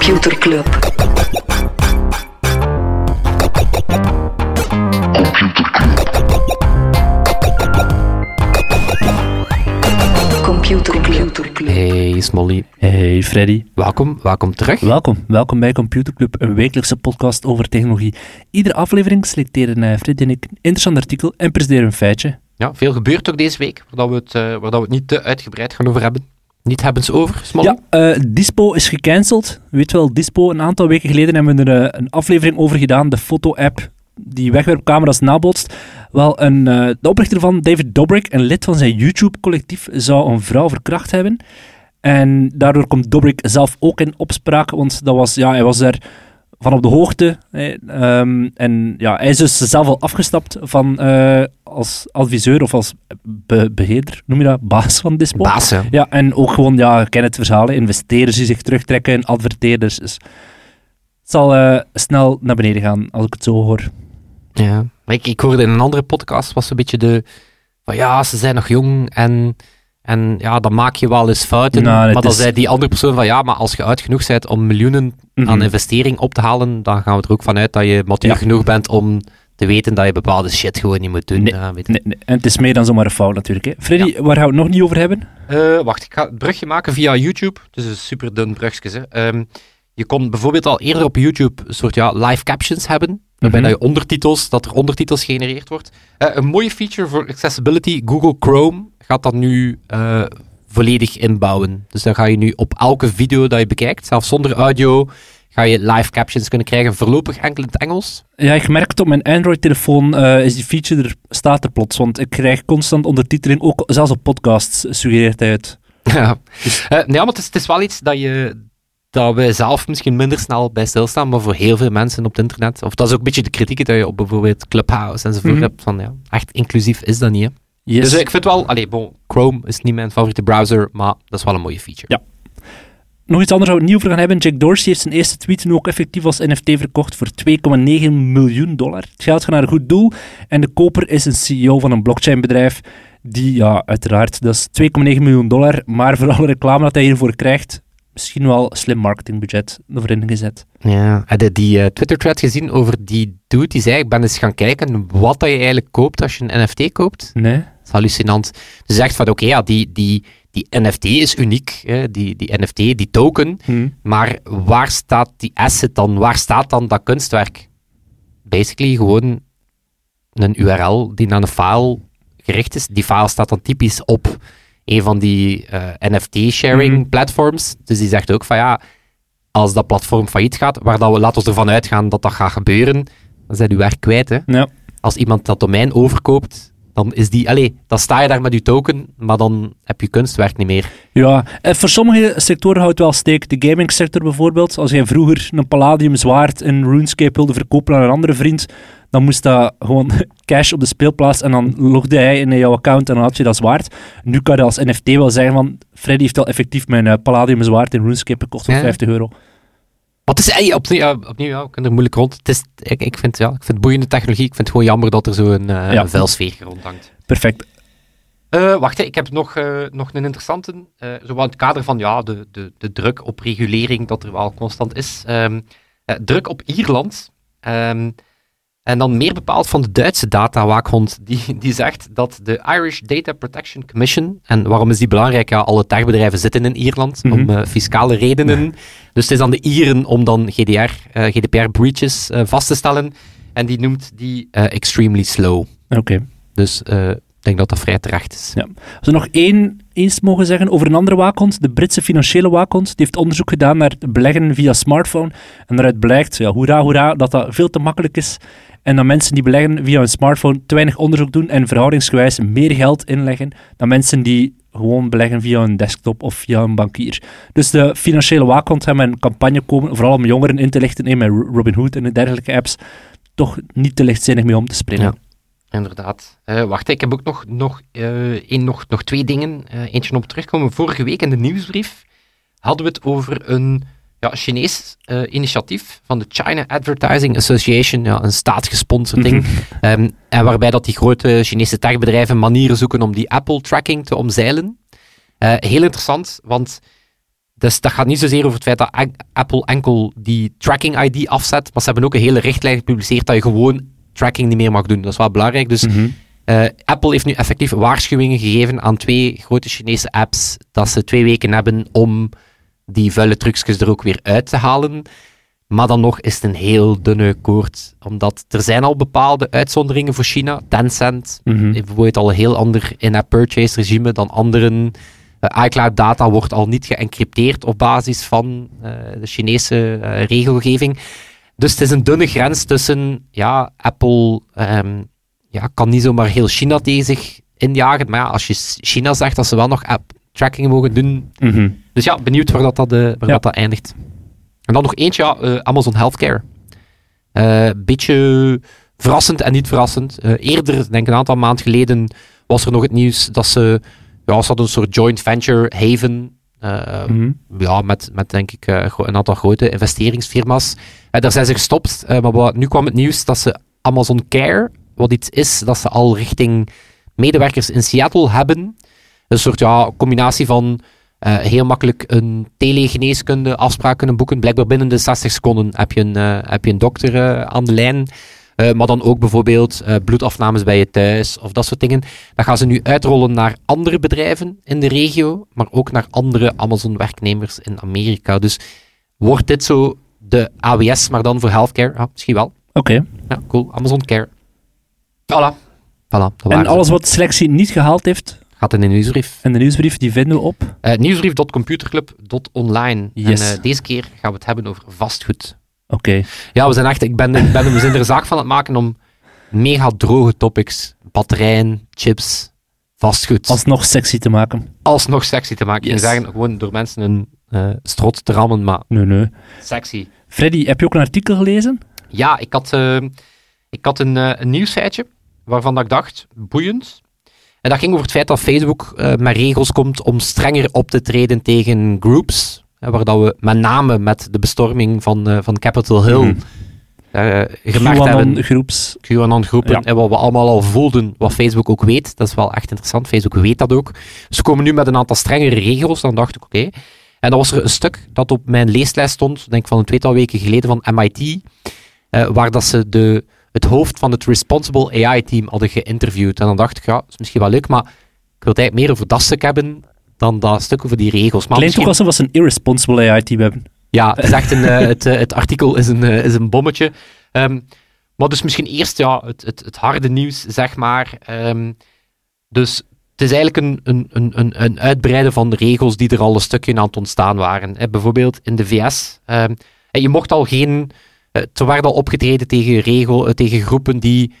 Computer Club. Computer Club. Hey Smolly, Hey Freddy. welkom, welkom terug. Welkom, welkom bij Computer Club, een wekelijkse podcast over technologie. Iedere aflevering selecteren eh, Freddy en ik een interessant artikel en presenteren een feitje. Ja, veel gebeurt ook deze week, waar dat we het, eh, waar dat we het niet te uitgebreid gaan over hebben. Niet hebben ze over, Smolly? Ja, eh, Dispo is gecanceld. Weet wel, Dispo, een aantal weken geleden hebben we er eh, een aflevering over gedaan, de foto-app die wegwerpcamera's nabootst. Wel, een, eh, de oprichter van David Dobrik, een lid van zijn YouTube-collectief, zou een vrouw verkracht hebben. En daardoor komt Dobrik zelf ook in opspraak, want dat was, ja, hij was daar van op de hoogte. hè, ehm, en ja, hij is dus zelf al afgestapt van, eh, als adviseur of als be- beheerder, noem je dat, baas van Dispo. Baas. Ja, en ook gewoon, ja, ken het verhaal, hè, investeerders die zich terugtrekken, adverteerders. Dus het zal eh, snel naar beneden gaan, als ik het zo hoor. Ja. Maar ik, ik hoorde in een andere podcast, was een beetje de... Van ja, ze zijn nog jong en... En ja, dan maak je wel eens fouten. Nou, maar dan is- zei die andere persoon van ja, maar als je oud genoeg bent om miljoenen Mhm. aan investering op te halen, dan gaan we er ook vanuit dat je matuur Ja. genoeg bent om te weten dat je bepaalde shit gewoon niet moet doen. Nee, Ja, weet je. Nee, nee, En het is meer dan zomaar een fout natuurlijk. Hè. Freddy, waar gaan we het nog niet over hebben? Eh, wacht, ik ga het brugje maken via YouTube. Het is een super dun brugje. Hè. Je kon bijvoorbeeld al eerder op YouTube een soort ja, live captions hebben. Waarbij Mhm. dat je ondertitels, dat er ondertitels genereerd wordt. Eh, een mooie feature voor accessibility. Google Chrome gaat dat nu eh, volledig inbouwen. Dus dan ga je nu op elke video dat je bekijkt, zelfs zonder audio, ga je live captions kunnen krijgen. Voorlopig enkel in het Engels. Ja, ik merk het op mijn Android-telefoon, eh, is die feature er, staat er plots. Want ik krijg constant ondertiteling, ook zelfs op podcasts suggereert hij het. Ja, nee, maar het is, het is wel iets dat, je, dat we zelf misschien minder snel bij stilstaan, maar voor heel veel mensen op het internet. Of dat is ook een beetje de kritiek dat je op bijvoorbeeld Clubhouse enzovoort Mhm. hebt. Van, ja, echt inclusief is dat niet. Hè? Yes. Dus ik vind wel, allee, bon, Chrome is niet mijn favoriete browser, maar dat is wel een mooie feature. Ja. Nog iets anders waar we het niet over gaan hebben. Jack Dorsey heeft zijn eerste tweet nu ook effectief als NFT verkocht voor 2,9 miljoen dollar. Het geld gaat naar een goed doel. En de koper is een CEO van een blockchainbedrijf. Die, ja, uiteraard, dat is 2,9 miljoen dollar. Maar voor alle reclame dat hij hiervoor krijgt, misschien wel een slim marketingbudget ervoor ingezet. Ja, heb je die eh, Twitter-thread gezien over die dude die zei, ik ben eens gaan kijken wat dat je eigenlijk koopt als je een NFT koopt? Nee? Dat is hallucinant. Dus zegt van, oké, ja, die, die, die NFT is uniek, hè, die, die NFT, die token, Hm. Maar waar staat die asset dan? Waar staat dan dat kunstwerk? Basically gewoon een URL die naar een file gericht is. Die file staat dan typisch op een van die eh, NFT-sharing Mhm. platforms. Dus die zegt ook van ja, als dat platform failliet gaat, waar dat we, laten we ervan uitgaan dat dat gaat gebeuren, dan zijn je werk kwijt. Hè? Ja. Als iemand dat domein overkoopt, dan is die, allee, dan sta je daar met je token, maar dan heb je kunstwerk niet meer. Ja, en voor sommige sectoren houdt het wel steek. De gamingsector bijvoorbeeld. Als jij vroeger een Palladium zwaard in RuneScape wilde verkopen aan een andere vriend, dan moest dat gewoon cash op de speelplaats en dan logde hij in jouw account en dan had je dat zwaard. Nu kan je als NFT wel zeggen van, Freddy heeft al effectief mijn eh, Palladium zwaard in RuneScape gekocht voor Ja. 50 euro. Het is ey, opnieuw, opnieuw ja, ik kan er moeilijk rond. Het is, ik, ik, vind, ja, ik vind het boeiende technologie. Ik vind het gewoon jammer dat er zo'n eh Ja. een vuilsfeer rondhangt. Perfect. Eh wacht, hè, ik heb nog, eh, nog een interessante. eh zo in het kader van ja, de, de, de druk op regulering dat er wel constant is. Ehm, eh, druk op Ierland. Ehm, en dan meer bepaald van de Duitse datawaakhond. Die, die zegt dat de Irish Data Protection Commission. En waarom is die belangrijk? Ja, alle techbedrijven zitten in Ierland Mhm. om eh, fiscale redenen. Dus het is aan de Ieren om dan GDR, eh, GDPR-breaches eh, vast te stellen. En die noemt die extremely slow. Oké. Dus eh, ik denk dat dat vrij terecht is. Ja. Als we nog één eens mogen zeggen over een andere waakhond, de Britse financiële waakhond, die heeft onderzoek gedaan naar beleggen via smartphone. En daaruit blijkt, ja, hoera, hoera, dat dat veel te makkelijk is. En dat mensen die beleggen via een smartphone te weinig onderzoek doen en verhoudingsgewijs meer geld inleggen dan mensen die gewoon beleggen via een desktop of via een bankier. Dus de financiële waakhond hebben een campagne komen, vooral om jongeren in te lichten, met Robinhood en de dergelijke apps, toch niet te lichtzinnig mee om te springen. Ja. Inderdaad. Eh, wacht, ik heb ook nog, nog, één, nog, nog twee dingen. Eh, eentje om terugkomen. Vorige week in de nieuwsbrief hadden we het over een ja, Chinees initiatief van de China Advertising Association, ja, een staatsgesponsord ding. Ehm, en waarbij dat die grote Chinese techbedrijven manieren zoeken om die Apple-tracking te omzeilen. Heel interessant, want Dus dat gaat niet zozeer over het feit dat Apple enkel die tracking ID afzet, maar ze hebben ook een hele richtlijn gepubliceerd dat je gewoon tracking niet meer mag doen. Dat is wel belangrijk. Dus Mhm. eh, Apple heeft nu effectief waarschuwingen gegeven aan twee grote Chinese apps dat ze twee weken hebben om die vuile trucjes er ook weer uit te halen. Maar dan nog is het een heel dunne koord, omdat er zijn al bepaalde uitzonderingen voor China. Tencent heeft bijvoorbeeld al een heel ander in-app purchase regime dan anderen. Eh, iCloud data wordt al niet geëncrypteerd op basis van eh, de Chinese regelgeving. Dus het is een dunne grens tussen, ja, Apple ehm, ja, kan niet zomaar heel China tegen zich injagen. Maar ja, als je China zegt dat ze wel nog app tracking mogen doen. Mhm. Dus ja, benieuwd waar dat, dat, eh, waar Ja. dat, dat eindigt. En dan nog eentje, ja, eh, Amazon Healthcare. Een beetje verrassend en niet verrassend. Eerder, denk ik een aantal maanden geleden, was er nog het nieuws dat ze, ja, ze hadden een soort joint venture haven. Eh, Mhm. ja, met, met denk ik eh, een aantal grote investeringsfirma's. En daar zijn ze gestopt. eh, maar wat, nu kwam het nieuws dat ze Amazon Care, wat iets is dat ze al richting medewerkers in Seattle hebben. Een soort ja, combinatie van heel makkelijk een telegeneeskunde afspraak kunnen boeken. Blijkbaar binnen de 60 seconden heb je een, heb je een dokter aan de lijn. Eh, maar dan ook bijvoorbeeld eh, bloedafnames bij je thuis of dat soort dingen. Dat gaan ze nu uitrollen naar andere bedrijven in de regio, maar ook naar andere Amazon-werknemers in Amerika. Dus wordt dit zo de AWS, maar dan voor healthcare? Ja, misschien wel. Oké. Ja, cool. Amazon Care. Voilà. Voilà. En alles wat selectie niet gehaald heeft gaat in de nieuwsbrief. en de nieuwsbrief, die vinden we op. Eh nieuwsbrief.computerclub.online. Yes. En deze keer gaan we het hebben over vastgoed. Oké. Ja, we zijn echt, ik ben, ik ben, we zijn er zaak van het maken om mega droge topics, batterijen, chips, vastgoed, Alsnog sexy te maken. alsnog sexy te maken. Je Yes. zeggen gewoon door mensen een eh strot te rammen, maar Nee, nee. sexy. Freddy, heb je ook een artikel gelezen? Ja, ik had, eh, ik had een, eh, een nieuwsfeitje waarvan dat ik dacht, boeiend. En dat ging over het feit dat Facebook met regels komt om strenger op te treden tegen groups. Waar dat we met name met de bestorming van, eh, van Capitol Hill eh, gemerkt hebben. groeps. QAnon-groepen Ja. en wat we allemaal al voelden, wat Facebook ook weet. Dat is wel echt interessant. Facebook weet dat ook. Ze komen nu met een aantal strengere regels. Dan dacht ik, oké. En dan was er een stuk dat op mijn leeslijst stond, denk ik van een tweetal weken geleden, van MIT, eh, waar dat ze de, het hoofd van het Responsible AI-team hadden geïnterviewd. En dan dacht ik, ja, dat is misschien wel leuk, maar ik wil het eigenlijk meer over dat stuk hebben dan dat stuk over die regels. Maar toch misschien- we een irresponsible AI-team hebben. ja, het, is echt een, eh, het, eh, het artikel is een, eh, is een bommetje. Ehm, maar dus misschien eerst ja, het, het, het harde nieuws, zeg maar. Ehm, dus het is eigenlijk een, een, een, een, uitbreiden van de regels die er al een stukje aan het ontstaan waren. Bijvoorbeeld in de VS. ehm, en je mocht al geen... er werd al opgetreden tegen, regel, tegen groepen die...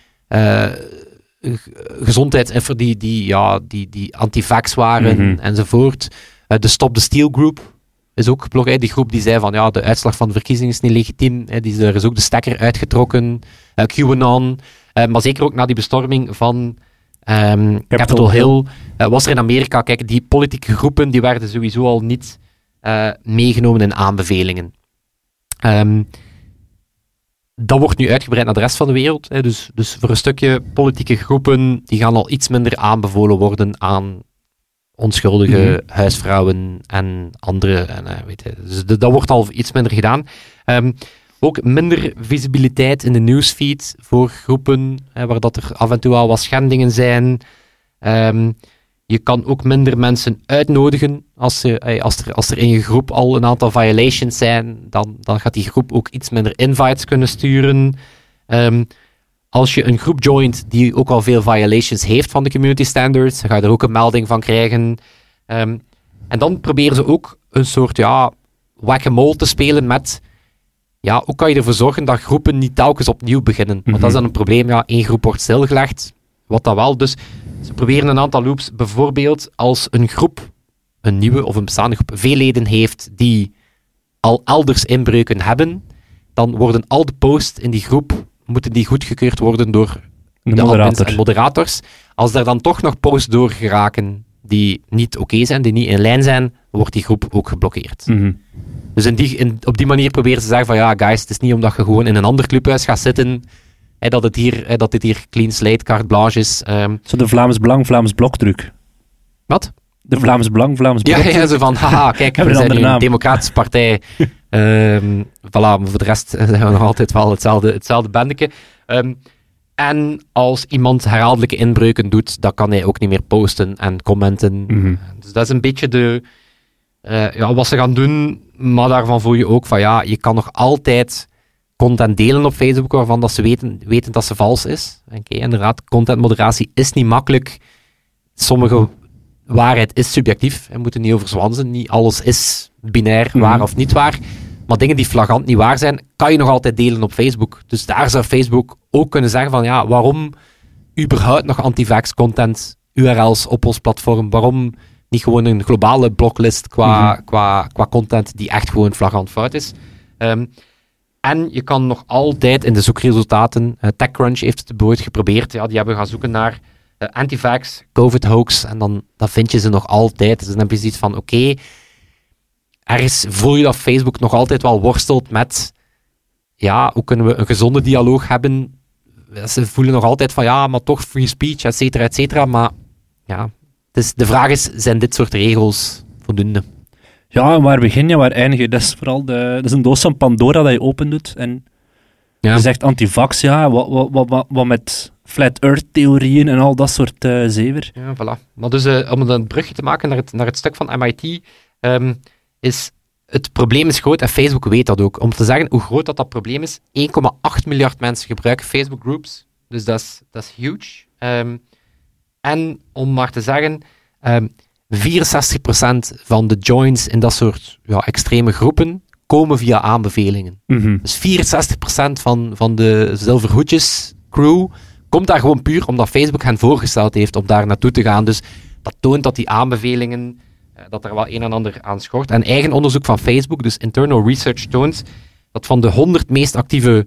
gezondheid, die, die, ja, die, die antivax waren Mhm. enzovoort. Eh, de Stop the Steal Group is ook geblokkeerd. Die groep die zei van ja, de uitslag van de verkiezingen is niet legitiem. Hè, die, er is ook de stekker uitgetrokken. Eh, QAnon. Eh, maar zeker ook na die bestorming van ehm, Capitol, Hill, was er in Amerika, kijk, die politieke groepen die werden sowieso al niet meegenomen in aanbevelingen. Ehm, dat wordt nu uitgebreid naar de rest van de wereld. Hè, dus, dus voor een stukje politieke groepen, die gaan al iets minder aanbevolen worden aan onschuldige huisvrouwen en andere. En, eh, weet je, dus dat wordt al iets minder gedaan. Ehm, ook minder visibiliteit in de newsfeed voor groepen eh, waar dat er af en toe al wat schendingen zijn. Ehm, je kan ook minder mensen uitnodigen. Als, ze, als, er, als er in je groep al een aantal violations zijn, dan, dan gaat die groep ook iets minder invites kunnen sturen. Ehm, als je een groep joint die ook al veel violations heeft van de community standards, dan ga je er ook een melding van krijgen. Ehm, en dan proberen ze ook een soort ja, whack-a-mole te spelen met ja, hoe kan je ervoor zorgen dat groepen niet telkens opnieuw beginnen? Want dat is dan een probleem, ja, één groep wordt stilgelegd, wat dat wel. Dus ze proberen een aantal loops, bijvoorbeeld als een groep, een nieuwe of een bestaande groep, veel leden heeft die al elders inbreuken hebben, dan worden al de posts in die groep, moeten die goedgekeurd worden door De de moderator. en moderators. Als er dan toch nog posts door geraken die niet oké zijn, die niet in lijn zijn, wordt die groep ook geblokkeerd. Mhm. Dus in die, in, op die manier proberen ze te zeggen van ja, guys, het is niet omdat je gewoon in een ander clubhuis gaat zitten, dat, het hier, dat dit hier clean slate, carte blanche is. Ehm, Zo de Vlaams Belang, Vlaams Blok truc. wat? De Vlaams Belang, Vlaams Ja, Belang. ja, zo van, haha, kijk, we zijn een democratische partij. Ehm voilà, maar voor de rest zijn we nog altijd wel hetzelfde, hetzelfde bandeke. Ehm, en als iemand herhaaldelijke inbreuken doet, dan kan hij ook niet meer posten en commenten. Mhm. Dus dat is een beetje de, eh, ja, wat ze gaan doen. Maar daarvan voel je ook van, ja, je kan nog altijd content delen op Facebook waarvan dat ze weten, weten dat ze vals is. Oké, inderdaad, contentmoderatie is niet makkelijk. Sommige waarheid is subjectief. We moeten niet over zwanzen. Niet alles is binair, Mhm. waar of niet waar. Maar dingen die flagrant niet waar zijn, kan je nog altijd delen op Facebook. Dus daar zou Facebook ook kunnen zeggen van, ja, waarom überhaupt nog anti-vax content URL's op ons platform? Waarom niet gewoon een globale blocklist qua, Mhm. qua, qua content die echt gewoon flagrant fout is? Ehm, en je kan nog altijd in de zoekresultaten, eh, TechCrunch heeft het bijvoorbeeld geprobeerd, ja, die hebben gaan zoeken naar eh, anti-vax, COVID-hoax, en dan, dan vind je ze nog altijd. Dus dan heb je zoiets van, oké, ergens voel je dat Facebook nog altijd wel worstelt met, ja, hoe kunnen we een gezonde dialoog hebben? Ze voelen nog altijd van, ja, maar toch free speech, et cetera, et cetera. Maar ja, dus de vraag is, zijn dit soort regels voldoende? Ja, waar begin je, waar eindig je? Dat is vooral de, dat is een doos van Pandora dat je open doet. En Ja. je zegt antivax, ja, wat, wat, wat, wat, met flat earth theorieën en al dat soort zever. Ja, voilà. Maar dus eh, om een brugje te maken naar het, naar het stuk van MIT, ehm, is het probleem is groot en Facebook weet dat ook. Om te zeggen hoe groot dat, dat probleem is, 1,8 miljard mensen gebruiken Facebook groups. Dus dat is, dat is huge. Ehm, en om maar te zeggen, ehm 64% van de joins in dat soort ja, extreme groepen komen via aanbevelingen. Mhm. Dus 64% van, van de zilverhoedjes crew komt daar gewoon puur omdat Facebook hen voorgesteld heeft om daar naartoe te gaan. Dus dat toont dat die aanbevelingen, eh, dat er wel een en ander aan schort. En eigen onderzoek van Facebook, dus internal research, toont dat van de 100 meest actieve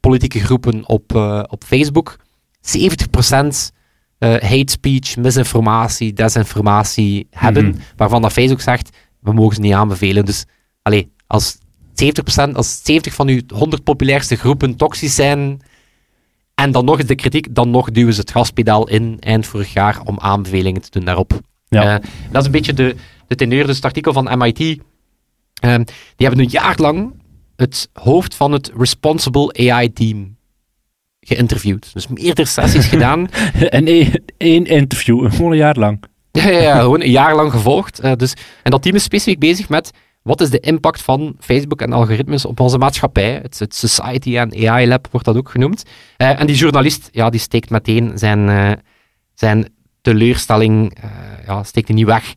politieke groepen op, eh, op Facebook, 70% eh, hate speech, misinformatie, desinformatie hebben, Mhm. waarvan dat Facebook zegt, we mogen ze niet aanbevelen. Dus, allee, als 70%, als 70 van uw 100 populairste groepen toxisch zijn, en dan nog eens de kritiek, dan nog duwen ze het gaspedaal in eind vorig jaar om aanbevelingen te doen daarop. Ja. Eh, dat is een beetje de, de teneur. Dus het artikel van MIT, ehm, die hebben een jaar lang het hoofd van het Responsible AI Team geïnterviewd. Dus meerdere sessies gedaan. en één, interview, gewoon een jaar lang. Ja, ja, ja, gewoon een jaar lang gevolgd. Eh, dus, en dat team is specifiek bezig met wat is de impact van Facebook en algoritmes op onze maatschappij. Het, het Society and AI Lab wordt dat ook genoemd. Eh, en die journalist, ja, die steekt meteen zijn, eh, zijn teleurstelling, ja, steekt niet weg.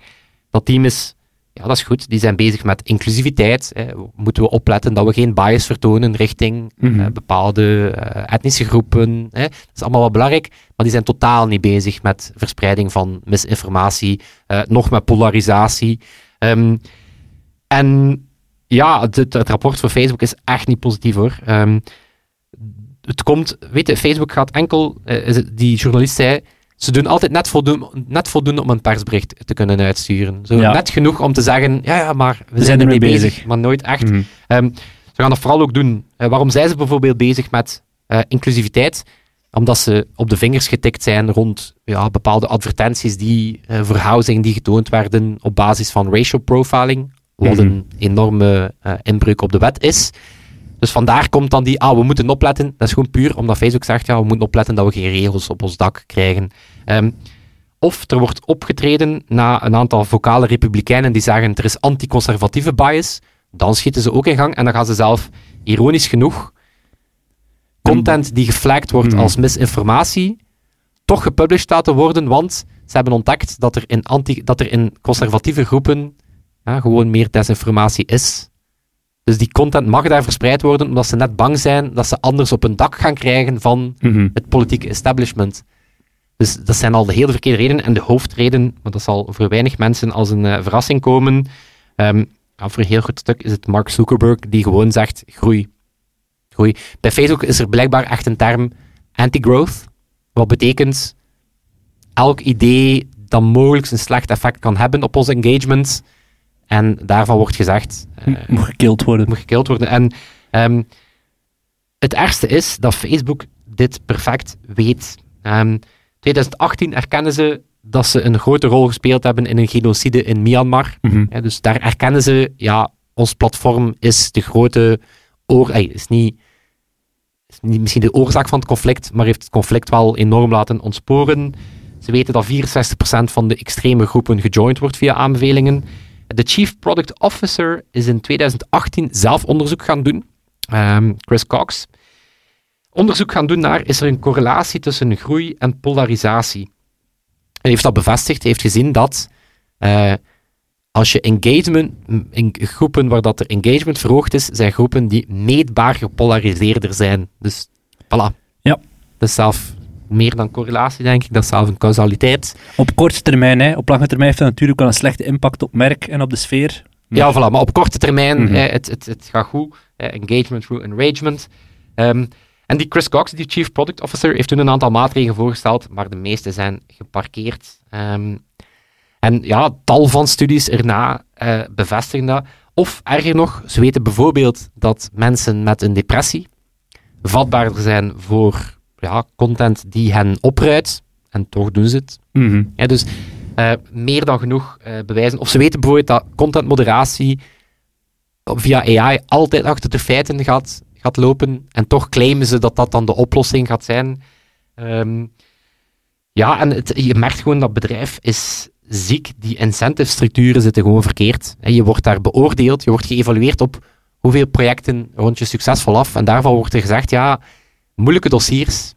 Dat team is, ja, dat is goed. Die zijn bezig met inclusiviteit. Hè. Moeten we opletten dat we geen bias vertonen richting Mhm. eh, bepaalde eh, etnische groepen. Hè. Dat is allemaal wel belangrijk, maar die zijn totaal niet bezig met verspreiding van misinformatie, eh, nog met polarisatie. Ehm, en ja, het, het, rapport voor Facebook is echt niet positief hoor. Ehm, het komt, weet je, Facebook gaat enkel, die journalist zei, ze doen altijd net voldoende, net voldoende om een persbericht te kunnen uitsturen. Zo Ja. net genoeg om te zeggen, ja, ja, maar we, zijn, zijn ermee bezig, bezig. maar nooit echt. Mhm. Ehm, ze gaan dat vooral ook doen. Eh, waarom zijn ze bijvoorbeeld bezig met eh, inclusiviteit? Omdat ze op de vingers getikt zijn rond ja, bepaalde advertenties die eh, voor housing die getoond werden op basis van racial profiling, wat Mhm. een enorme inbreuk op de wet is. Dus vandaar komt dan die, ah, we moeten opletten. Dat is gewoon puur omdat Facebook zegt, ja, we moeten opletten dat we geen regels op ons dak krijgen. Ehm, of er wordt opgetreden na een aantal vocale republikeinen die zeggen, er is anticonservatieve bias. Dan schieten ze ook in gang en dan gaan ze zelf, ironisch genoeg, content die geflagd wordt Hmm. als misinformatie, toch gepublished laten worden, want ze hebben ontdekt dat er in, anti, dat er in conservatieve groepen ja, gewoon meer desinformatie is. Dus die content mag daar verspreid worden, omdat ze net bang zijn dat ze anders op een dak gaan krijgen van Mhm. het politieke establishment. Dus dat zijn al de hele verkeerde redenen. En de hoofdreden, maar dat zal voor weinig mensen als een eh, verrassing komen, ja, voor een heel goed stuk is het Mark Zuckerberg die gewoon zegt groei. groei. Bij Facebook is er blijkbaar echt een term anti-growth, wat betekent elk idee dat mogelijk een slecht effect kan hebben op ons engagement. En daarvan wordt gezegd, eh, Moet gekild worden. moet gekild worden. En ehm, het ergste is dat Facebook dit perfect weet. Ehm 2018 erkennen ze dat ze een grote rol gespeeld hebben in een genocide in Myanmar. Mhm. Ja, dus daar erkennen ze, ja, ons platform is de grote oor... is niet, is niet misschien de oorzaak van het conflict, maar heeft het conflict wel enorm laten ontsporen. Ze weten dat 64% van de extreme groepen gejoind wordt via aanbevelingen. De Chief Product Officer is in 2018 zelf onderzoek gaan doen. Ehm, Chris Cox. Onderzoek gaan doen naar, is er een correlatie tussen groei en polarisatie? Hij heeft dat bevestigd. Hij heeft gezien dat eh, als je engagement, in groepen waar dat er engagement verhoogd is, zijn groepen die meetbaar gepolariseerder zijn. Dus voilà. Ja. Dat is zelf meer dan correlatie, denk ik. Dat is zelf een causaliteit. Op korte termijn, hè. op lange termijn heeft dat natuurlijk wel een slechte impact op merk en op de sfeer. Ja, voilà. Maar op korte termijn, eh, het, het, het gaat goed. Eh, engagement through enragement. Ehm, en die Chris Cox, die Chief Product Officer, heeft toen een aantal maatregelen voorgesteld, maar de meeste zijn geparkeerd. Ehm, en ja, tal van studies erna eh, bevestigen dat. Of erger nog, ze weten bijvoorbeeld dat mensen met een depressie vatbaarder zijn voor ja, content die hen opruidt. En toch doen ze het. Mhm. Ja, dus eh, meer dan genoeg eh, bewijzen. Of ze weten bijvoorbeeld dat contentmoderatie via AI altijd achter de feiten gaat, gaat lopen. En toch claimen ze dat dat dan de oplossing gaat zijn. Ehm, ja, en het, je merkt gewoon dat bedrijf is ziek. Die incentive structuren zitten gewoon verkeerd. En je wordt daar beoordeeld, je wordt geëvalueerd op hoeveel projecten rond je succesvol af. En daarvan wordt er gezegd, ja, moeilijke dossiers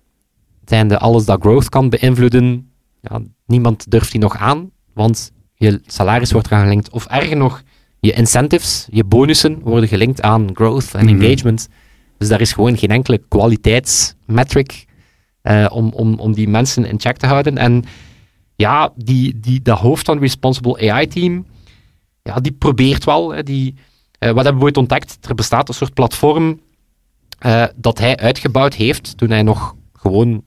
zijn de alles dat growth kan beïnvloeden. Ja, niemand durft die nog aan, want je salaris wordt eraan gelinkt. Of erger nog, je incentives, je bonussen worden gelinkt aan growth en Mhm. engagement. Dus daar is gewoon geen enkele kwaliteitsmetric eh, om, om, om die mensen in check te houden. En ja, die, die, dat hoofd van Responsible AI-team, ja, die probeert wel. Hè, die, eh, wat hebben we ooit ontdekt? Er bestaat een soort platform eh, dat hij uitgebouwd heeft toen hij nog gewoon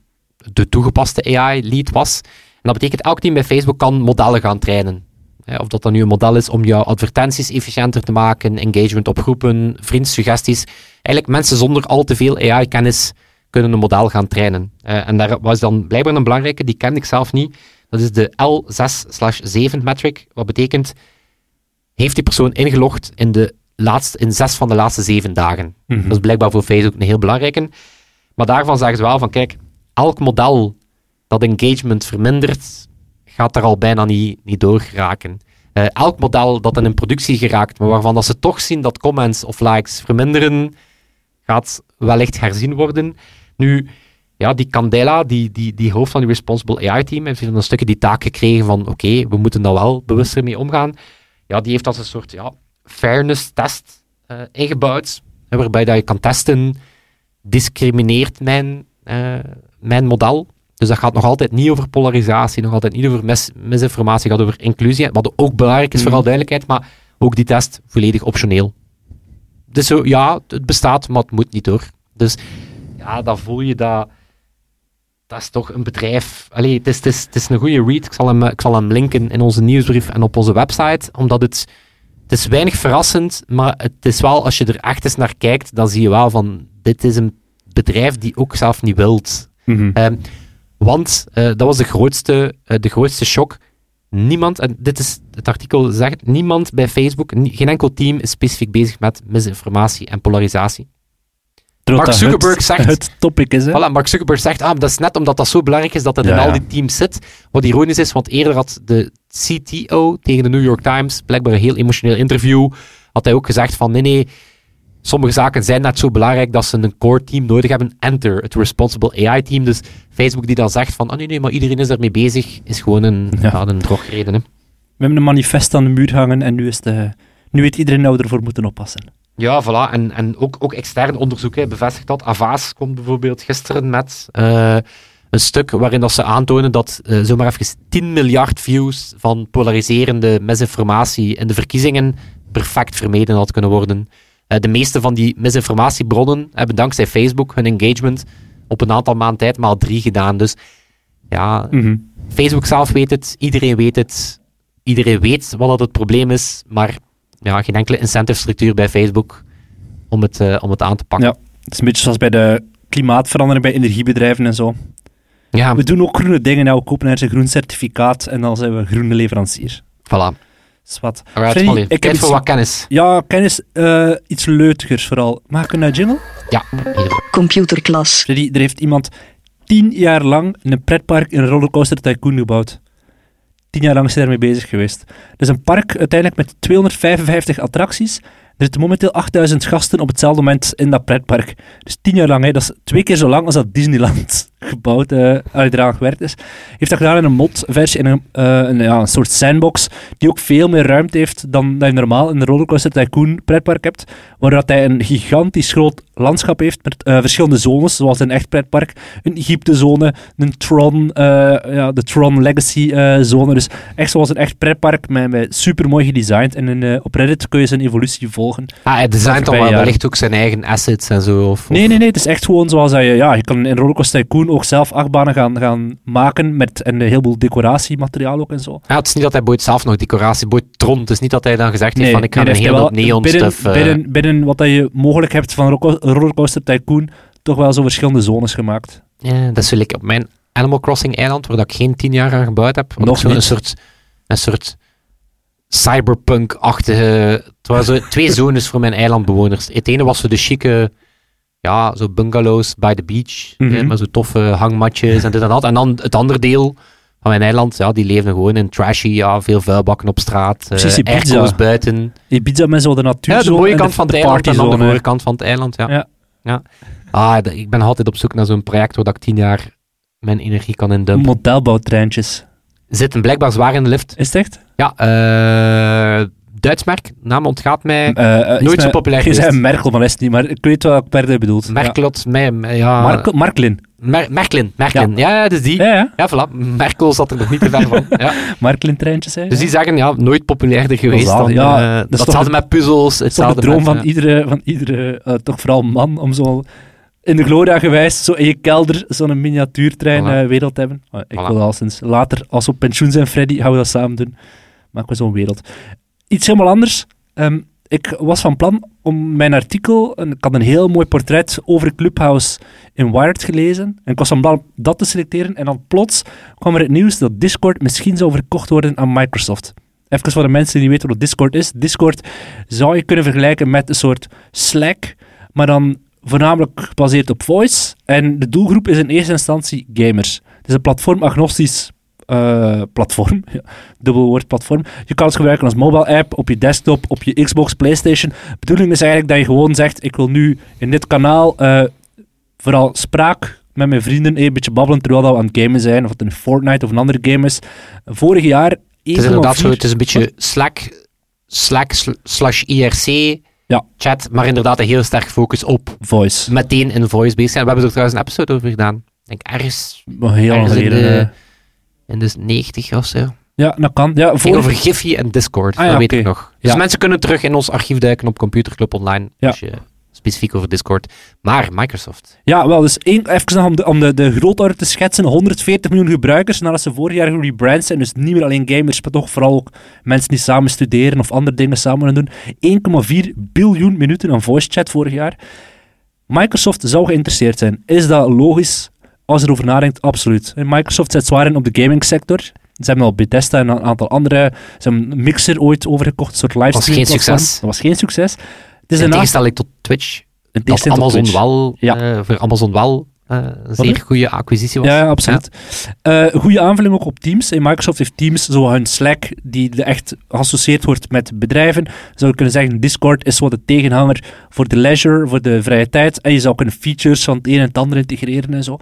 de toegepaste AI-lead was. En dat betekent elk team bij Facebook kan modellen gaan trainen. Hè, of dat dan nu een model is om jouw advertenties efficiënter te maken, engagement op groepen, vriendsuggesties. Eigenlijk mensen zonder al te veel AI-kennis kunnen een model gaan trainen. Eh, en daar was dan blijkbaar een belangrijke, die kende ik zelf niet. Dat is de L6-7 metric. Wat betekent, heeft die persoon ingelogd in, de laatste, in zes van de laatste zeven dagen? Mhm. Dat is blijkbaar voor Facebook een heel belangrijke. Maar daarvan zeggen ze wel van, kijk, elk model dat engagement vermindert, gaat er al bijna niet, niet door geraken. Eh, elk model dat in productie geraakt, maar waarvan dat ze toch zien dat comments of likes verminderen, gaat wellicht herzien worden. Nu, ja, die Candela, die, die, die hoofd van die Responsible AI-team, heeft een stukje die taak gekregen van, oké, we moeten daar wel bewuster mee omgaan. Ja, die heeft als een soort ja, fairness-test eh, ingebouwd, waarbij dat je kan testen, discrimineert mijn, eh, mijn model. Dus dat gaat nog altijd niet over polarisatie, nog altijd niet over mis- misinformatie, gaat over inclusie, wat ook belangrijk is voor Mhm. alle duidelijkheid, maar ook die test volledig optioneel. Dus zo, ja, het bestaat, maar het moet niet door. Dus ja, dan voel je dat. Dat is toch een bedrijf. Allee, het is, het is, het is een goede read. Ik zal, hem, ik zal hem linken in onze nieuwsbrief en op onze website. Omdat het. Het is weinig verrassend, maar het is wel, als je er echt eens naar kijkt, dan zie je wel van. Dit is een bedrijf die ook zelf niet wilt. Mhm. Ehm, want eh, dat was de grootste, eh, de grootste shock. Niemand, en dit is het artikel zegt, niemand bij Facebook, geen enkel team is specifiek bezig met misinformatie en polarisatie. Mark Zuckerberg het, zegt- Het topic is, hè. Voilà, Mark Zuckerberg zegt, ah, dat is net omdat dat zo belangrijk is dat het Ja, in al die teams zit. Wat ironisch is, want eerder had de CTO tegen de New York Times, blijkbaar een heel emotioneel interview, had hij ook gezegd van, nee, nee, sommige zaken zijn net zo belangrijk dat ze een core team nodig hebben. Enter, het Responsible AI team. Dus Facebook die dan zegt van, ah nee, nee, maar iedereen is daarmee bezig, is gewoon een, Ja. ja. een drogreden. Hè. We hebben een manifest aan de muur hangen en nu, is de, nu weet iedereen we ervoor moeten oppassen. Ja, voilà. En, en ook, ook extern onderzoek hè, bevestigt dat. Avas komt bijvoorbeeld gisteren met eh, een stuk waarin dat ze aantonen dat eh, zomaar even 10 miljard views van polariserende misinformatie in de verkiezingen perfect vermeden had kunnen worden. Eh, de meeste van die misinformatiebronnen hebben dankzij Facebook hun engagement op een aantal maanden tijd maal drie gedaan. Dus ja, Mhm. Facebook zelf weet het, iedereen weet het, iedereen weet wat dat het probleem is, maar ja, geen enkele incentive structuur bij Facebook om het, eh, om het aan te pakken. Ja. Het is een beetje zoals bij de klimaatverandering bij energiebedrijven en zo. Ja, We doen ook groene dingen. Nou, we kopen ergens een groen certificaat en dan zijn we een groene leverancier. voilà. Zwat. Alright, Freddy, ik Tijd voor wat kennis. Ja, kennis, eh, iets leutigers vooral. Mag ik een uh, jingle? Ja. Computerklas. Freddy, er heeft iemand tien jaar lang in een pretpark in een rollercoaster tycoon gebouwd. Tien jaar lang is hij daarmee bezig geweest. Het is een park uiteindelijk met 255 attracties. Er zitten momenteel 8000 gasten op hetzelfde moment in dat pretpark. Dus tien jaar lang, hè. dat is twee keer zo lang als dat Disneyland gebouwd, eh uit eraan gewerkt is. Heeft dat gedaan in een mod-versie, in een, eh, een, ja, een soort sandbox, die ook veel meer ruimte heeft dan dat je normaal in de Rollercoaster Tycoon pretpark hebt, waar dat hij een gigantisch groot landschap heeft met eh, verschillende zones, zoals in een echt pretpark. Een Egypte-zone, een Tron, eh, ja, de Tron Legacy-zone. dus echt zoals een echt pretpark, met, met super mooi gedesigned. En in, op Reddit kun je zijn evolutie volgen. Ah, hij designt dan wel wellicht ook zijn eigen assets en zo. Of, of- Nee, nee, nee. Het is echt gewoon zoals je... Ja, je kan in Rollercoaster Tycoon ook zelf achtbanen gaan, gaan maken met en een heleboel decoratiemateriaal ook en zo. Ja, het is niet dat hij boeit zelf nog decoratie boeit Tron. Het is niet dat hij dan gezegd heeft van ik ga nee, een hele hoop neon binnen, stuff... eh, binnen, binnen wat dat je mogelijk hebt van Rollerco- Rollercoaster Tycoon toch wel zo verschillende zones gemaakt. Ja, dat is zo like op mijn Animal Crossing eiland, waar dat ik geen tien jaar aan gebouwd heb. Nog ik zo niet. Een soort, een soort cyberpunk-achtige... Het waren zo twee zones voor mijn eilandbewoners. Het ene was zo de chique, ja, zo bungalows by the beach, hè, met zo toffe hangmatjes en dit en dat. En dan het andere deel van mijn eiland, ja, die leefden gewoon in trashy, ja, veel vuilbakken op straat, Precies, uh, Ibiza. buiten. Ibiza met zo de natuur. Ja, de mooie kant van het eiland en dan de mooie kant van het eiland, ja. Ja. ja. Ah, de- ik ben altijd op zoek naar zo'n project waar ik tien jaar mijn energie kan indumpen. Modelbouwtreintjes. Zitten blijkbaar zwaar in de lift. Is het echt? Ja, eh Duits merk, naam ontgaat mij. Eh, eh, Nooit zo populair Je zei. Merkel, maar dat is het niet. Maar ik weet wat Perde bedoelt. Merklot, mij, mij- ja. Mark, Marklin. Mer- Merklin, Merklin. Ja, ja, dus die. Ja, ja. Ja, voilà. Merkel zat er nog niet te ver van. Ja. Je. Dus die zeggen, ja, nooit populairder geweest zalig. dan... Ja, eh, dat toch met puzzels, Het is toch de hetzelfde droom met, van iedere, van iedere toch vooral man, om zo in de gloria gewijs, zo in je kelder, zo'n miniatuurtrein Voilà. wereld te hebben. Ah, ik Voilà. wil al sinds later, als we op pensioen zijn, Freddy, gaan we dat samen doen. Maken we zo'n wereld. Iets helemaal anders. Ehm, ik was van plan om mijn artikel, en ik had een heel mooi portret over Clubhouse in Wired gelezen, en ik was van plan dat te selecteren, en dan plots kwam er het nieuws dat Discord misschien zou verkocht worden aan Microsoft. Even voor de mensen die niet weten wat Discord is. Discord zou je kunnen vergelijken met een soort Slack, maar dan voornamelijk gebaseerd op voice. En de doelgroep is in eerste instantie gamers. Het is een platformagnostisch eh, platform. Ja, dubbel woord platform. Je kan het gebruiken als mobile app, op je desktop, op je Xbox, Playstation. De bedoeling is eigenlijk dat je gewoon zegt, ik wil nu in dit kanaal eh, vooral spraak met mijn vrienden, eh, een beetje babbelen terwijl dat we aan het gamen zijn, of het een Fortnite of een andere game is. Vorig jaar 1,4... Het is inderdaad zo, het is een beetje Slack, Slack sl- slash IRC Ja. chat, maar inderdaad een heel sterk focus op Voice. meteen in voice based zijn. We hebben er trouwens een episode over gedaan. Ik denk ergens Heel Ergens in de-. In de 90 of zo. Ja, dat kan. Ja, vorig, over Giphy en Discord, Ah ja, dat weet ik nog. Dus Ja. mensen kunnen terug in ons archief duiken op Computerclub Online, Ja. als je specifiek over Discord. Maar Microsoft. Ja, wel, dus één, even nog om, de, om de, de grootorde te schetsen. 140 miljoen gebruikers nadat ze vorig jaar gerebrand zijn. Dus niet meer alleen gamers, maar toch vooral ook mensen die samen studeren of andere dingen samen doen. 1,4 biljoen minuten aan voice chat vorig jaar. Microsoft zou geïnteresseerd zijn. Is dat logisch? Als je erover nadenkt, absoluut. En Microsoft zet zwaar in op de gaming sector. Ze hebben al Bethesda en een aantal andere. Ze hebben een Mixer ooit overgekocht, een soort livestream. geen platform. succes. Dat was geen succes. Het is in een tegenstelling tot Twitch, een dat Amazon Twitch. wel, Ja. eh, voor Amazon wel eh, een zeer goede acquisitie was. Ja, ja, absoluut. Eh, goede aanvulling ook op Teams. En Microsoft heeft Teams, zo hun Slack, die echt geassocieerd wordt met bedrijven. Zou je kunnen zeggen, Discord is wat de tegenhanger voor de leisure, voor de vrije tijd. En je zou kunnen features van het een en het ander integreren en zo.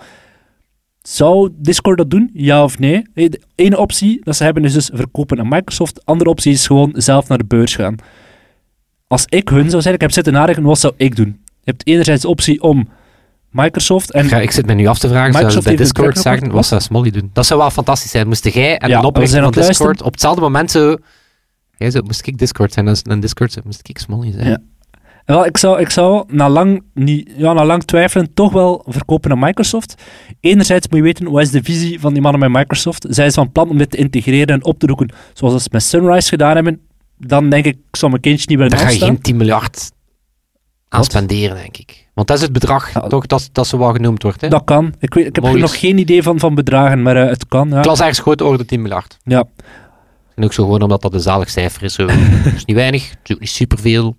Zou Discord dat doen? Ja of nee? Eh, De ene optie dat ze hebben is dus verkopen aan Microsoft. De andere optie is gewoon zelf naar de beurs gaan. Als ik hun zou zijn, ik heb zitten nadenken, wat zou ik doen? Je hebt enerzijds de optie om Microsoft en Ja, ik zit me nu af te vragen, zou Microsoft bij heeft een Discord zeggen, wat zou Smolly doen? Dat zou wel fantastisch zijn. Moest jij en Ja, oprichter zijn van Discord op hetzelfde moment zo... Jij zou, moest ik Discord zijn, een Discord zou, moest ik Smolly zijn. Ja. Wel, ik zou, ik zou na, lang niet, ja, na lang twijfelen toch wel verkopen aan Microsoft. Enerzijds moet je weten, wat is de visie van die mannen bij Microsoft? Zij zijn van plan om dit te integreren en op te roepen, zoals ze met Sunrise gedaan hebben. Dan denk ik, ik zou mijn kindje niet bij de Daar ga je geen 10 miljard aan Wat? spenderen, denk ik. Want dat is het bedrag Ja. toch dat, dat ze wel genoemd wordt. Hè? Dat kan. Ik, weet, ik heb nog geen idee van, van bedragen, maar eh, het kan. Ja. Ik las ergens grote orde 10 miljard. ja. En ook zo gewoon omdat dat een zalig cijfer is. Zo. Is niet weinig, het is ook niet superveel.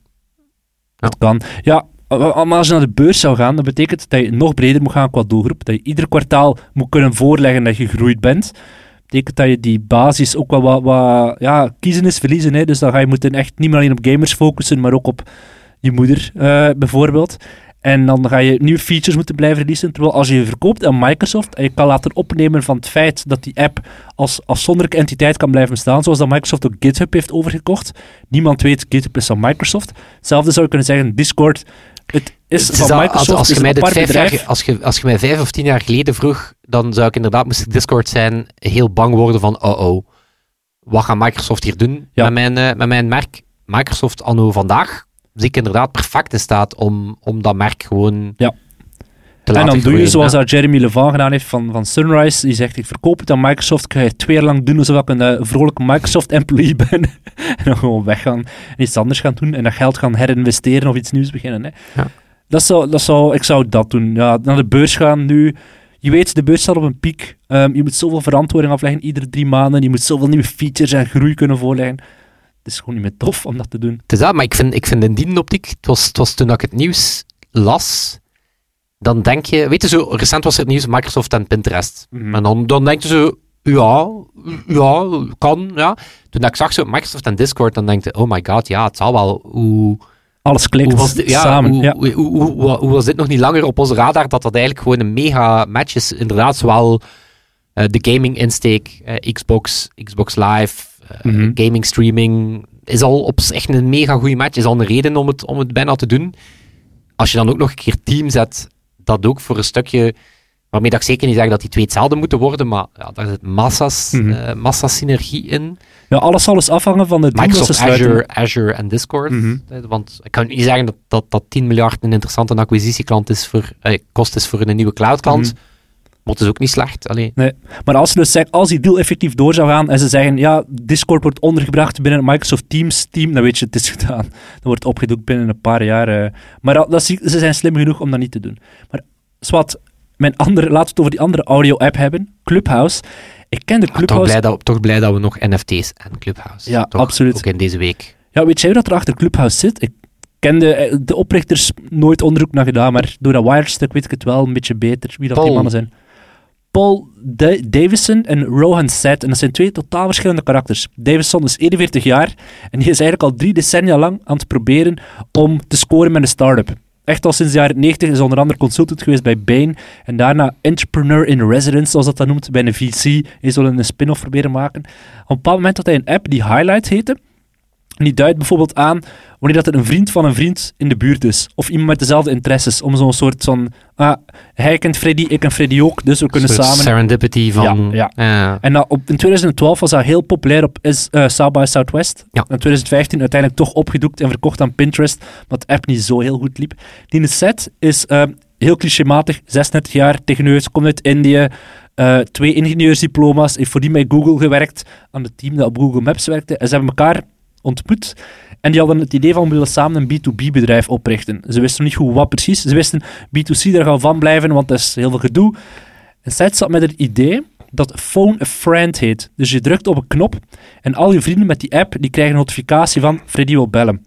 Het kan. Ja, maar als je naar de beurs zou gaan, dat betekent dat je nog breder moet gaan qua doelgroep. Dat je ieder kwartaal moet kunnen voorleggen dat je gegroeid bent. Dat betekent dat je die basis ook wel wat, wat ja, kiezen is verliezen. Hè. Dus dan ga je moeten echt niet meer alleen op gamers focussen, maar ook op je moeder eh, bijvoorbeeld. En dan ga je nieuwe features moeten blijven releasen. Terwijl als je je verkoopt aan Microsoft en je kan laten opnemen van het feit dat die app als afzonderlijke entiteit kan blijven bestaan, zoals dat Microsoft ook GitHub heeft overgekocht. Niemand weet, GitHub is van Microsoft. Hetzelfde zou je kunnen zeggen, Discord, het is Het van Microsoft, als, als, je mij vijf jaar, als, je, als je mij vijf of tien jaar geleden vroeg, dan zou ik inderdaad, moest ik Discord zijn, heel bang worden van, oh oh, wat gaat Microsoft hier doen Ja. met, mijn, eh, met mijn merk? Microsoft anno vandaag ik inderdaad perfect in staat om, om dat merk gewoon Ja. te En laten dan doe je groeien, zoals hè. dat Jeremy Levin gedaan heeft van, van Sunrise. Die zegt, ik verkoop het aan Microsoft. Ik ga je twee jaar lang doen alsof ik een eh, vrolijke Microsoft-employee ben. en dan gewoon weggaan en iets anders gaan doen. En dat geld gaan herinvesteren of iets nieuws beginnen. Hè. Ja. Dat zou, dat zou, ik zou dat doen. Ja, naar de beurs gaan nu. Je weet, de beurs staat op een piek. Ehm, je moet zoveel verantwoording afleggen iedere drie maanden. Je moet zoveel nieuwe features en groei kunnen voorleggen. Het is gewoon niet meer tof om dat te doen. Het is dat, maar ik vind, ik vind in die optiek, het was, het was toen ik het nieuws las, dan denk je, weet je zo, recent was er het nieuws Microsoft en Pinterest. Mhm. En dan, dan denk je zo, ja, ja, kan, ja. Toen ik zag zo Microsoft en Discord, dan denk je, oh my god, ja, het zal wel. Hoe, Alles klikt hoe, was, dit, ja, samen. hoe, ja. hoe, hoe, hoe- hoe- hoe was dit nog niet langer op onze radar, dat dat eigenlijk gewoon een mega match is. Inderdaad, zowel eh, de gaming insteek, eh, Xbox, Xbox Live, eh, Mhm. gaming streaming, is al op zich echt een mega goede match. Is al een reden om het, om het bijna te doen. Als je dan ook nog een keer team zet, dat ook voor een stukje, waarmee dat ik zeker niet zeg dat die twee hetzelfde moeten worden, maar ja, daar zit massa's, Mhm. massa synergie in. ja, alles zal dus afhangen van de Microsoft. Azure, Azure en Discord. Mhm. Eh, Want ik kan niet zeggen dat, dat, dat 10 miljard een interessante acquisitieklant is voor, eh, kost is voor een nieuwe cloudklant. Mhm. Maar het is ook niet slecht. Allee. Nee. Maar als, ze dus zeggen, als die deal effectief door zou gaan en ze zeggen, ja, Discord wordt ondergebracht binnen het Microsoft Teams team, dan weet je, het is gedaan. Dan wordt het opgedoekt binnen een paar jaar. eh. Maar dat, dat, ze zijn slim genoeg om dat niet te doen. Maar Swat, mijn andere, laten we het over die andere audio-app hebben, Clubhouse. Ik ken de Ah, toch, Clubhouse... blij dat, toch blij dat we nog NFT's en Clubhouse. Ja, toch, absoluut. Ook in deze week. Ja, weet jij hoe dat er achter Clubhouse zit? Ik ken de, eh, de oprichters nooit onderzoek naar gedaan, maar door dat Wired-stuk weet ik het wel een beetje beter wie dat die mannen zijn. Paul Da- Davison en Rohan Seth. En dat zijn twee totaal verschillende karakters. Davison is 41 jaar en die is eigenlijk al drie decennia lang aan het proberen om te scoren met een start-up. Echt al sinds de jaren 90 is onder andere consultant geweest bij Bain en daarna entrepreneur in residence, zoals dat dan noemt, bij een VC. Hij zal een spin-off proberen maken. Op een bepaald moment had hij een app die Highlight heette. En die duidt bijvoorbeeld aan wanneer dat er een vriend van een vriend in de buurt is. Of iemand met dezelfde interesses. Om zo'n soort van... Ah, hij kent Freddy, ik ken Freddy ook, dus we kunnen samen... serendipity van... Ja, ja. En dat op, in 2012 was dat heel populair op is, eh, South by Southwest. Ja. In 2015 uiteindelijk toch opgedoekt en verkocht aan Pinterest, de app niet zo heel goed liep. Die set is eh, heel clichématig, 36 jaar, techneus, komt uit Indië, eh, twee ingenieursdiploma's, heeft voordien bij Google gewerkt, aan het team dat op Google Maps werkte, en ze hebben elkaar ontmoet. En die hadden het idee van, we willen samen een B2B-bedrijf oprichten. Ze wisten niet goed wat precies. Ze wisten, B2C, daar gaan we van blijven, want dat is heel veel gedoe. En Seth zat met het idee dat Phone a Friend heet. Dus je drukt op een knop en al je vrienden met die app die krijgen een notificatie van Freddy wil bellen.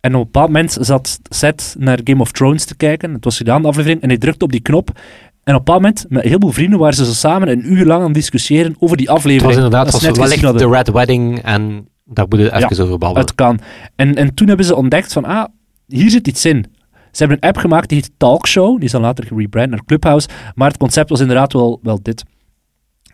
En op een bepaald moment zat Seth naar Game of Thrones te kijken. Het was gedaan, de aflevering. En hij drukte op die knop. En op een bepaald moment, met heel veel vrienden, waren ze zo samen een uur lang aan het discussiëren over die Het aflevering. was inderdaad Dat het was wellicht de. Red Wedding en daar moeten we even over babbelen. Het kan. En, en toen hebben ze ontdekt van, ah, hier zit iets in. Ze hebben een app gemaakt die heet Talkshow. Die is dan later gerebrand naar Clubhouse. Maar het concept was inderdaad wel, wel dit.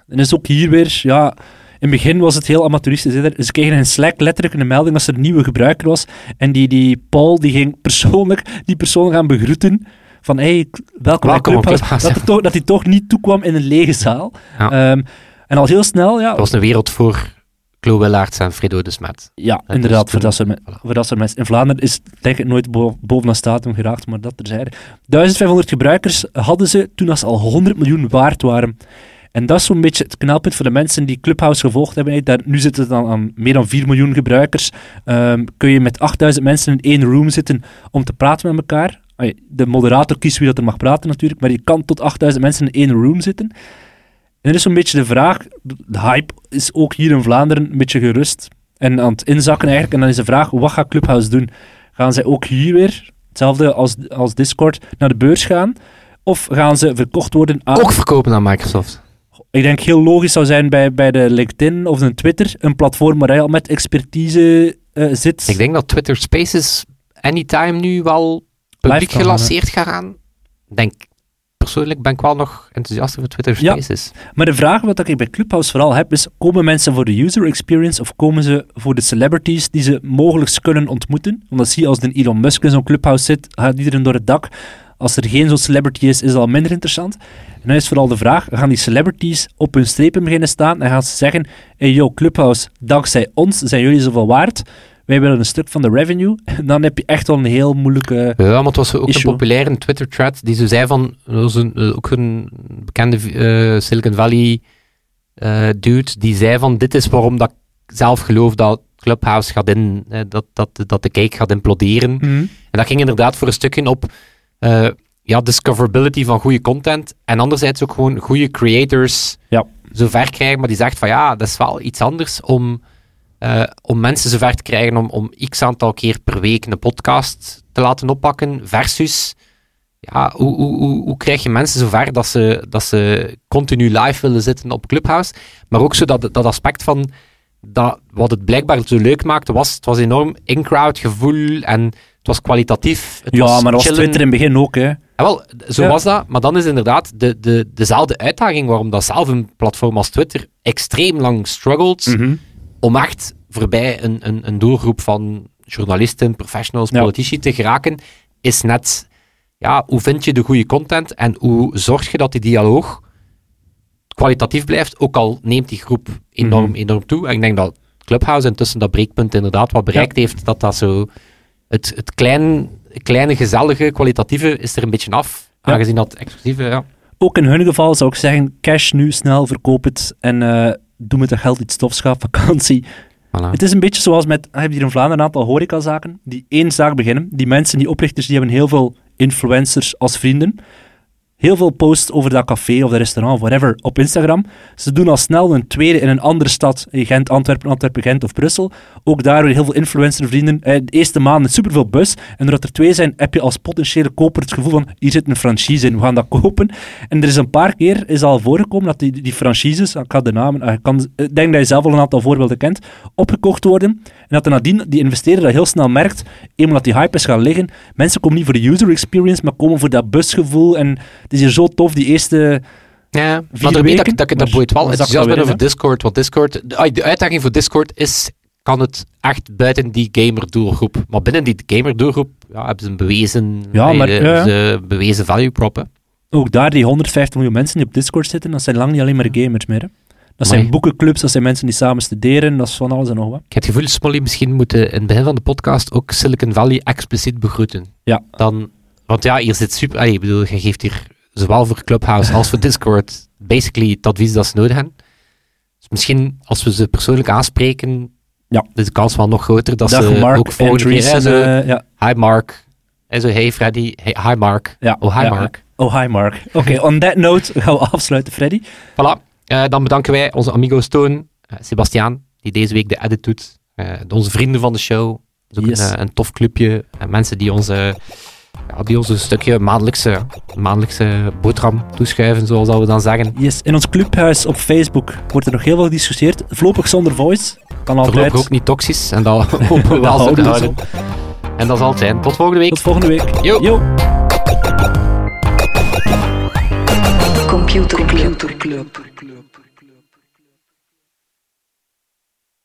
En is ook hier weer, ja... In het begin was het heel amateuristisch. Ze kregen in Slack letterlijk een melding dat er een nieuwe gebruiker was. En die, die Paul die ging persoonlijk die persoon gaan begroeten. Van, hey, welkom, bij Welkom Clubhouse. Clubhouse, Dat, ja. hij toch, dat hij toch niet toekwam in een lege zaal. Ja. Ehm, en al heel snel, ja, Het was een wereld voor Chloe Willaerts en Fredo de Smet. Ja, inderdaad, toen- voor, dat soort me- voilà. voor dat soort mensen. In Vlaanderen is denk ik nooit bo bovenaan statum geraakt, maar dat terzijde. 1500 gebruikers hadden ze toen als ze al 100 miljoen waard waren. En dat is zo'n beetje het knelpunt voor de mensen die Clubhouse gevolgd hebben. Daar, nu zitten het dan aan meer dan 4 miljoen gebruikers. Ehm, kun je met 8000 mensen in één room zitten om te praten met elkaar. De moderator kiest wie dat er mag praten natuurlijk, maar je kan tot 8000 mensen in één room zitten. En er is zo'n beetje de vraag, de hype is ook hier in Vlaanderen een beetje gerust en aan het inzakken eigenlijk. En dan is de vraag, wat gaat Clubhouse doen? Gaan zij ook hier weer, hetzelfde als, als Discord, naar de beurs gaan? Of gaan ze verkocht worden aan... Ook verkopen aan Microsoft. Ik denk heel logisch zou zijn bij, bij de LinkedIn of de Twitter, een platform waar je al met expertise eh, zit. Ik denk dat Twitter Spaces anytime nu wel publiek gaan, gelanceerd gaat gaan. Ik denk, persoonlijk ben ik wel nog enthousiast over Twitter Ja. Spaces. Maar de vraag wat ik bij Clubhouse vooral heb is, komen mensen voor de user experience of komen ze voor de celebrities die ze mogelijk kunnen ontmoeten? Want dat zie je als de Elon Musk in zo'n Clubhouse zit, gaat iedereen door het dak. Als er geen zo'n celebrity is, is dat al minder interessant. En dan is vooral de vraag, gaan die celebrities op hun strepen beginnen staan en gaan ze zeggen, hey yo, Clubhouse, dankzij ons zijn jullie zoveel waard. Wij willen een stuk van de revenue. En dan heb je echt wel een heel moeilijke... Ja, maar het was ook Issue. een populaire Twitter-thread die zo zei van, was een, eh, ook een bekende eh, Silicon Valley eh, dude, die zei van, dit is waarom dat ik zelf geloof dat Clubhouse gaat in, eh, dat, dat, dat de cake gaat imploderen. En dat ging inderdaad voor een stukje op ja, discoverability van goede content. En anderzijds ook gewoon goede creators Ja. zover krijgen. Maar die zegt van ja, dat is wel iets anders om, eh, om mensen zover te krijgen om, om x aantal keer per week een podcast te laten oppakken. Versus ja, hoe, hoe, hoe, hoe krijg je mensen zover dat ze, dat ze continu live willen zitten op Clubhouse. Maar ook zo dat, dat aspect van dat, wat het blijkbaar zo leuk maakte, was het was enorm in-crowd gevoel en het was kwalitatief. Het Ja, was maar dat was. Twitter in het begin ook, hè. Ja, wel, zo Ja. was dat. Maar dan is inderdaad de, de, dezelfde uitdaging waarom dat zelf een platform als Twitter extreem lang struggelt Mhm. Om echt voorbij een, een, een doelgroep van journalisten, professionals, politici te geraken, is net, ja, hoe vind je de goede content en hoe zorg je dat die dialoog kwalitatief blijft, ook al neemt die groep enorm, Mhm. enorm toe. En ik denk dat Clubhouse intussen dat breekpunt inderdaad wat bereikt heeft, dat dat zo, het, het klein, kleine, gezellige, kwalitatieve is er een beetje af, Ja. aangezien dat exclusieve, ja. Ook in hun geval zou ik zeggen, cash nu, snel, verkoop het en eh, doe met dat geld iets tofs, ga vakantie. Voilà. Het is een beetje zoals met, je hebt hier in Vlaanderen een aantal horecazaken die één zaak beginnen. Die mensen, die oprichters, die hebben heel veel influencers als vrienden. Heel veel posts over dat café of dat restaurant whatever op Instagram. Ze doen al snel een tweede in een andere stad, Gent, Antwerpen, Antwerpen, Gent of Brussel. Ook daar weer heel veel influencervrienden. Eh, de eerste maanden superveel bus. En doordat er twee zijn, heb je als potentiële koper het gevoel van, hier zit een franchise in, we gaan dat kopen. En er is een paar keer is al voorgekomen dat die, die franchises, ik ga de namen, eh, ik kan, ik denk dat je zelf al een aantal voorbeelden kent, opgekocht worden. En dat er nadien die investeerder dat heel snel merkt, eenmaal dat die hype is gaan liggen, mensen komen niet voor de user experience, maar komen voor dat busgevoel. En het is hier zo tof, die eerste... Ja, Vier maar dat, dat, dat, dat boeit wel enthousiast dat ben over Discord. Want Discord, de, ah, de uitdaging voor Discord is, kan het echt buiten die gamer-doelgroep. Maar binnen die gamer-doelgroep ja, hebben ze een bewezen, Ja, eh, maar- ja, ze bewezen value prop. hè. Ook daar, die 150 miljoen mensen die op Discord zitten, dat zijn lang niet alleen maar gamers meer. Hè. Dat zijn boekenclubs, dat zijn mensen die samen studeren, dat is van alles en nog wat. Ik heb het gevoel, Smolly, misschien moeten in het begin van de podcast ook Silicon Valley expliciet begroeten. Ja. Dan, want ja, hier zit super... allee, ik bedoel, je geeft hier zowel voor Clubhouse als voor Discord basically het advies dat ze nodig hebben. Dus misschien, als we ze persoonlijk aanspreken, Ja. is de kans wel nog groter dat Dag ze Mark ook volgende keer... hè, en, zo, eh, ja, Hi Mark. En zo, hey Freddy. Hey, hi Mark. ja, Oh, hi ja, Mark. Oh, hi Mark. Oké, on that note gaan we afsluiten, Freddy. Voilà. Eh, dan bedanken wij onze amigo Stone, eh, Sebastiaan, die deze week de edit doet. Onze vrienden van de show. Dat is ook Yes. een, een tof clubje. En mensen die ons, eh, ja, die ons een stukje maandelijkse, maandelijkse boterham toeschuiven, zoals dat we dan zeggen. Yes, in ons clubhuis op Facebook wordt er nog heel veel gediscussieerd. Voorlopig zonder voice. Kan altijd. Voorlopig ook niet toxisch. En dat hopen we wel zo te houden. En dat zal het zijn. Tot volgende week. Tot volgende week. Yo. Yo. Computer Club.